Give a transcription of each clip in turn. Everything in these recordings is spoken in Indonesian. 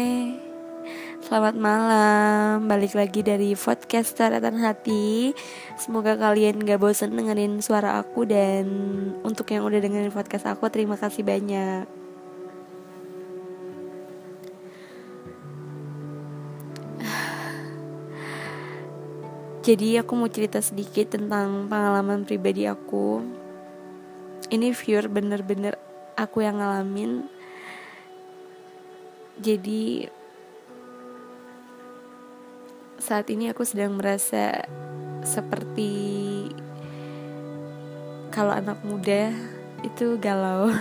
Hai. Selamat malam. Balik lagi dari podcast Taratan Hati. Semoga kalian gak bosan dengerin suara aku Dan untuk yang udah dengerin podcast aku Terima kasih banyak. Jadi aku mau cerita sedikit tentang pengalaman pribadi aku. Ini pure bener-bener aku yang ngalamin jadi saat ini aku sedang merasa seperti kalau anak muda itu galau.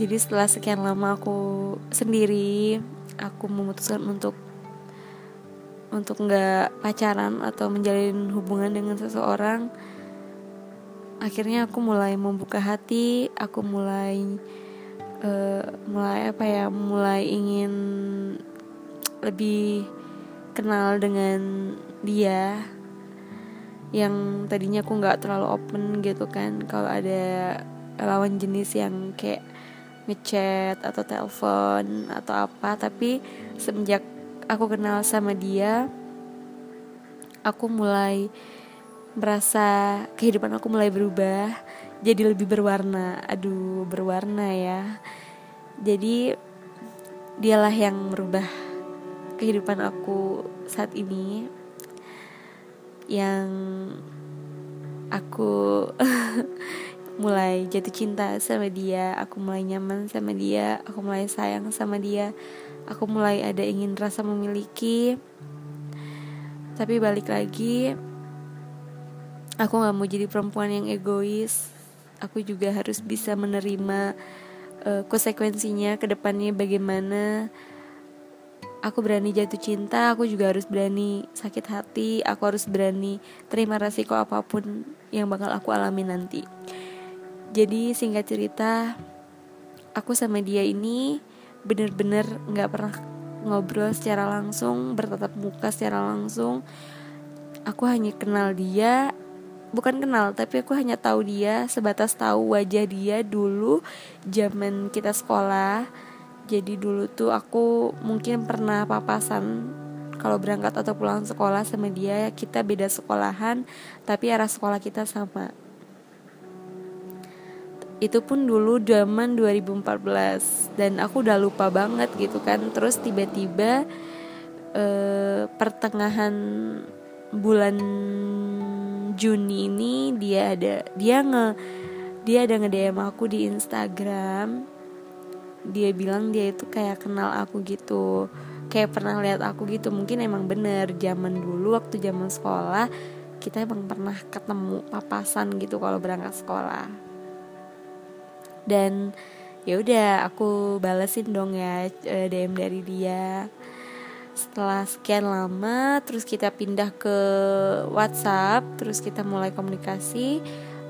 Jadi setelah sekian lama aku sendiri, aku memutuskan untuk untuk nggak pacaran atau menjalin hubungan dengan seseorang. Akhirnya aku mulai membuka hati, aku mulai mulai apa ya mulai ingin lebih kenal dengan dia yang tadinya aku nggak terlalu open gitu kan. Kalau ada lawan jenis yang kayak ngechat atau telepon atau apa. Tapi semenjak aku kenal sama dia aku mulai merasa kehidupan aku mulai berubah jadi lebih berwarna. Aduh berwarna ya jadi dialah yang merubah kehidupan aku saat ini. Yang aku mulai jatuh cinta sama dia aku mulai nyaman sama dia aku mulai sayang sama dia aku mulai ada ingin rasa memiliki. Tapi balik lagi aku nggak mau jadi perempuan yang egois. Aku juga harus bisa menerima uh, konsekuensinya ke depannya bagaimana. Aku berani jatuh cinta aku juga harus berani sakit hati aku harus berani terima resiko apa pun yang bakal aku alami nanti. Jadi singkat cerita aku sama dia ini bener-bener nggak -bener pernah ngobrol secara langsung bertatap muka secara langsung. Aku hanya kenal dia bukan kenal tapi aku hanya tahu dia sebatas tahu wajah dia dulu zaman kita sekolah. Jadi dulu tuh aku mungkin pernah papasan kalau berangkat atau pulang sekolah sama dia kita beda sekolahan tapi arah sekolah kita sama. Itu pun dulu zaman 2014 dan aku udah lupa banget gitu kan. Terus tiba-tiba eh, pertengahan bulan Juni ini dia ada dia nge dia ada nge DM aku di Instagram. Dia bilang dia itu kayak kenal aku gitu kayak pernah lihat aku gitu. Mungkin emang bener zaman dulu waktu zaman sekolah kita emang pernah ketemu papasan gitu kalau berangkat sekolah. Dan ya udah aku balesin dong ya eh, DM dari dia setelah sekian lama terus kita pindah ke WhatsApp terus kita mulai komunikasi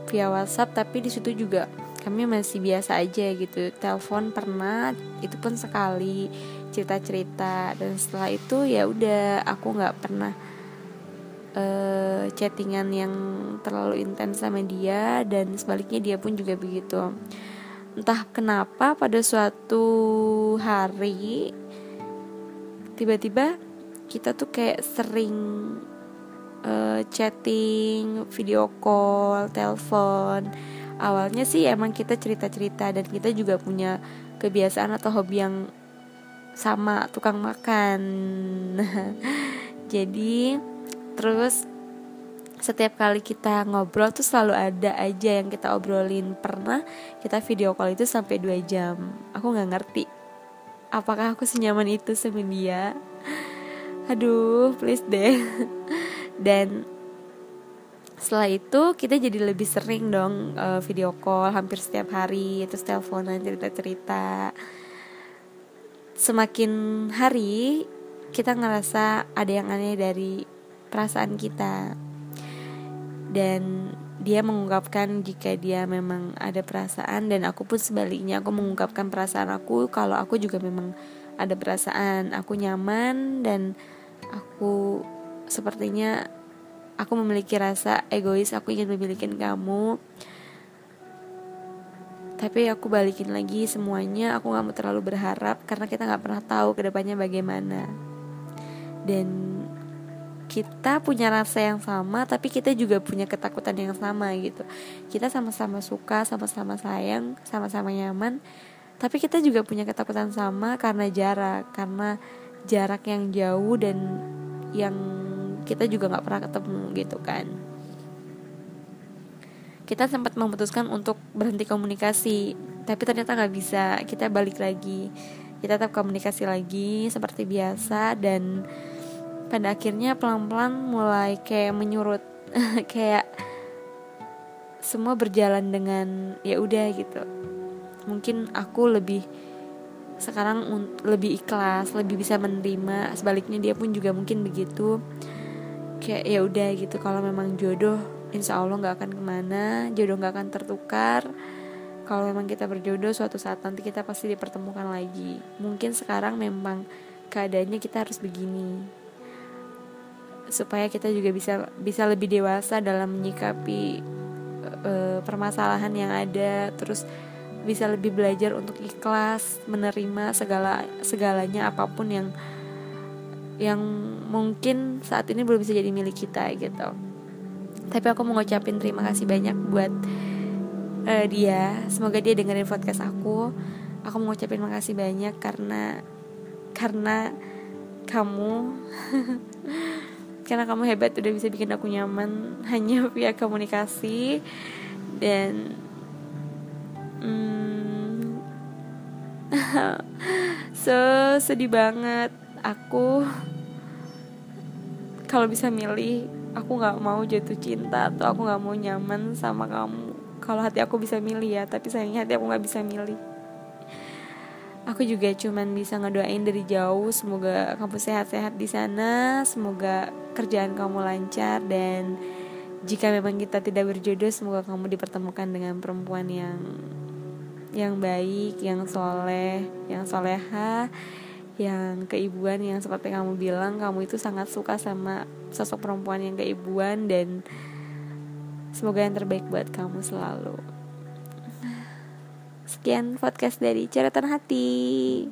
via WhatsApp tapi di situ juga kami masih biasa aja gitu. Telepon pernah itu pun sekali cerita cerita dan setelah itu ya udah aku nggak pernah uh, chattingan yang terlalu intens sama dia dan sebaliknya dia pun juga begitu. Entah kenapa pada suatu hari tiba-tiba kita tuh kayak sering uh, chatting, video call, telepon. Awalnya sih emang kita cerita-cerita dan kita juga punya kebiasaan atau hobi yang sama tukang makan. Jadi terus setiap kali kita ngobrol tuh selalu ada aja yang kita obrolin pernah kita video call itu sampai dua jam aku nggak ngerti apakah aku senyaman itu sama dia aduh please deh. Dan setelah itu kita jadi lebih sering dong uh, video call hampir setiap hari terus teleponan cerita-cerita. Semakin hari kita ngerasa ada yang aneh dari perasaan kita dan dia mengungkapkan jika dia memang ada perasaan dan aku pun sebaliknya aku mengungkapkan perasaan aku kalau aku juga memang ada perasaan. Aku nyaman dan aku sepertinya aku memiliki rasa egois aku ingin memiliki kamu. Tapi aku balikin lagi semuanya aku nggak mau terlalu berharap karena kita nggak pernah tahu ke depannya bagaimana. Dan kita punya rasa yang sama tapi kita juga punya ketakutan yang sama gitu. Kita sama-sama suka sama-sama sayang sama-sama nyaman tapi kita juga punya ketakutan sama karena jarak karena jarak yang jauh dan yang kita juga nggak pernah ketemu gitu kan. Kita sempat memutuskan untuk berhenti komunikasi tapi ternyata nggak bisa. Kita balik lagi. Kita tetap komunikasi lagi seperti biasa dan pada akhirnya pelan-pelan mulai kayak menyurut. Kayak semua berjalan dengan ya udah gitu. Mungkin aku lebih sekarang lebih ikhlas lebih bisa menerima. Sebaliknya dia pun juga mungkin begitu. Kayak ya udah gitu kalau memang jodoh insya Allah nggak akan ke mana. Jodoh nggak akan tertukar. Kalau memang kita berjodoh suatu saat nanti kita pasti dipertemukan lagi. Mungkin sekarang memang keadaannya kita harus begini supaya kita juga bisa bisa lebih dewasa dalam menyikapi uh, permasalahan yang ada. Terus bisa lebih belajar untuk ikhlas menerima segala segalanya apa pun yang yang mungkin saat ini belum bisa jadi milik kita gitu. Tapi aku mau ngucapin terima kasih banyak buat uh, dia. Semoga dia dengerin podcast aku. Aku mau ngucapin makasih banyak karena karena kamu karena kamu hebat udah bisa bikin aku nyaman hanya via komunikasi. Dan hmm, so sedih banget. Aku kalau bisa milih aku nggak mau jatuh cinta atau aku nggak mau nyaman sama kamu. Kalau hati aku bisa milih ya tapi sayangnya hati aku nggak bisa milih aku juga cuman bisa ngedoain dari jauh semoga kamu sehat-sehat di sana semoga kerjaan kamu lancar dan jika memang kita tidak berjodoh semoga kamu dipertemukan dengan perempuan yang yang baik yang soleh yang soleha yang keibuan yang seperti kamu bilang kamu itu sangat suka sama sosok perempuan yang keibuan dan semoga yang terbaik buat kamu selalu Sekian podcast dari Ceretan Hati.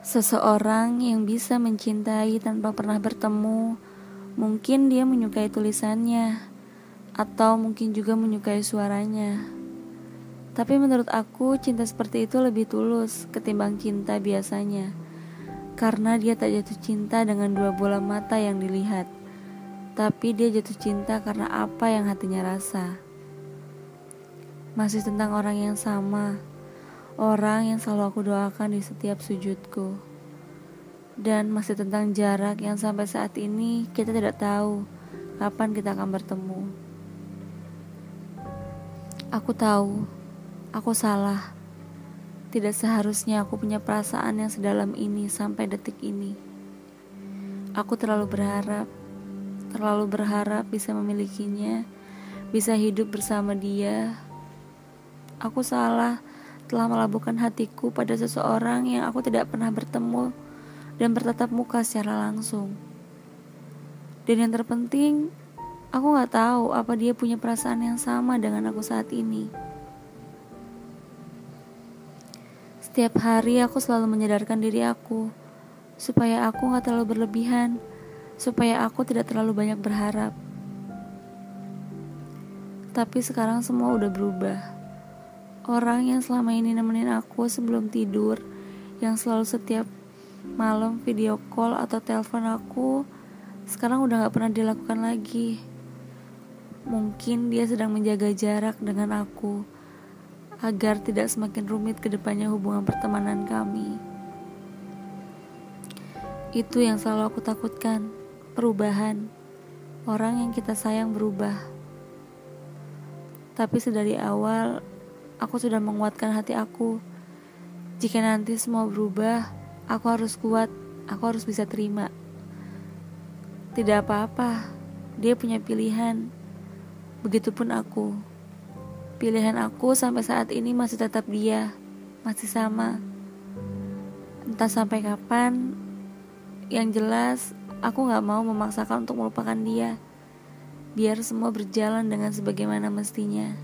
Seseorang yang bisa mencintai tanpa pernah bertemu, mungkin dia menyukai tulisannya atau mungkin juga menyukai suaranya. Tapi menurut aku, cinta seperti itu lebih tulus ketimbang cinta biasanya, karena dia tak jatuh cinta dengan dua bola mata yang dilihat, tapi dia jatuh cinta karena apa yang hatinya rasa. Masih tentang orang yang sama, orang yang selalu aku doakan di setiap sujudku, dan masih tentang jarak yang sampai saat ini kita tidak tahu kapan kita akan bertemu. Aku tahu, aku salah. Tidak seharusnya aku punya perasaan yang sedalam ini sampai detik ini. Aku terlalu berharap, terlalu berharap bisa memilikinya, bisa hidup bersama dia. Aku salah telah melabuhkan hatiku pada seseorang yang aku tidak pernah bertemu dan bertatap muka secara langsung. Dan yang terpenting, Aku gak tahu apa dia punya perasaan yang sama dengan aku saat ini. Setiap hari aku selalu menyadarkan diri aku supaya aku gak terlalu berlebihan, supaya aku tidak terlalu banyak berharap. Tapi sekarang semua udah berubah. Orang yang selama ini nemenin aku sebelum tidur, yang selalu setiap malam video call atau telepon aku, sekarang udah gak pernah dilakukan lagi. Mungkin dia sedang menjaga jarak dengan aku agar tidak semakin rumit ke depannya hubungan pertemanan kami. Itu yang selalu aku takutkan, perubahan. Orang yang kita sayang berubah. Tapi sedari awal, aku sudah menguatkan hati aku. Jika nanti semua berubah, aku harus kuat, aku harus bisa terima. Tidak apa-apa, dia punya pilihan Begitupun aku. Pilihan aku sampai saat ini masih tetap dia, masih sama. Entah sampai kapan, yang jelas aku gak mau memaksakan untuk melupakan dia. Biar semua berjalan dengan sebagaimana mestinya.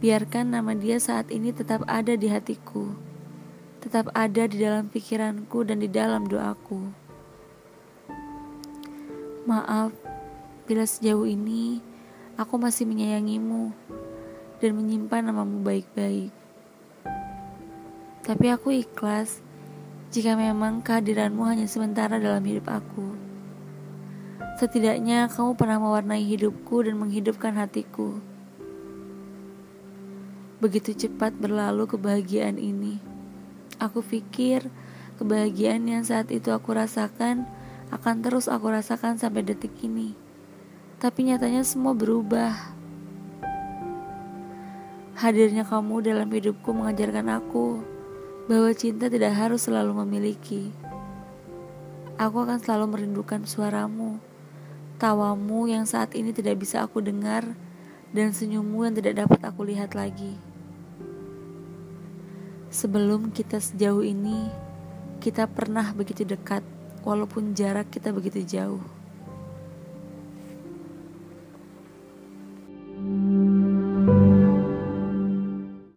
Biarkan nama dia saat ini tetap ada di hatiku, tetap ada di dalam pikiranku dan di dalam doaku. Maaf bila sejauh ini aku masih menyayangimu dan menyimpan namamu baik-baik. Tapi aku ikhlas jika memang kehadiranmu hanya sementara dalam hidup aku. Setidaknya kamu pernah mewarnai hidupku dan menghidupkan hatiku. Begitu cepat berlalu kebahagiaan ini. Aku pikir kebahagiaan yang saat itu aku rasakan akan terus aku rasakan sampai detik ini. Tapi nyatanya semua berubah. Hadirnya kamu dalam hidupku mengajarkan aku bahwa cinta tidak harus selalu memiliki. Aku akan selalu merindukan suaramu, tawamu yang saat ini tidak bisa aku dengar, dan senyummu yang tidak dapat aku lihat lagi. Sebelum kita sejauh ini, kita pernah begitu dekat, walaupun jarak kita begitu jauh.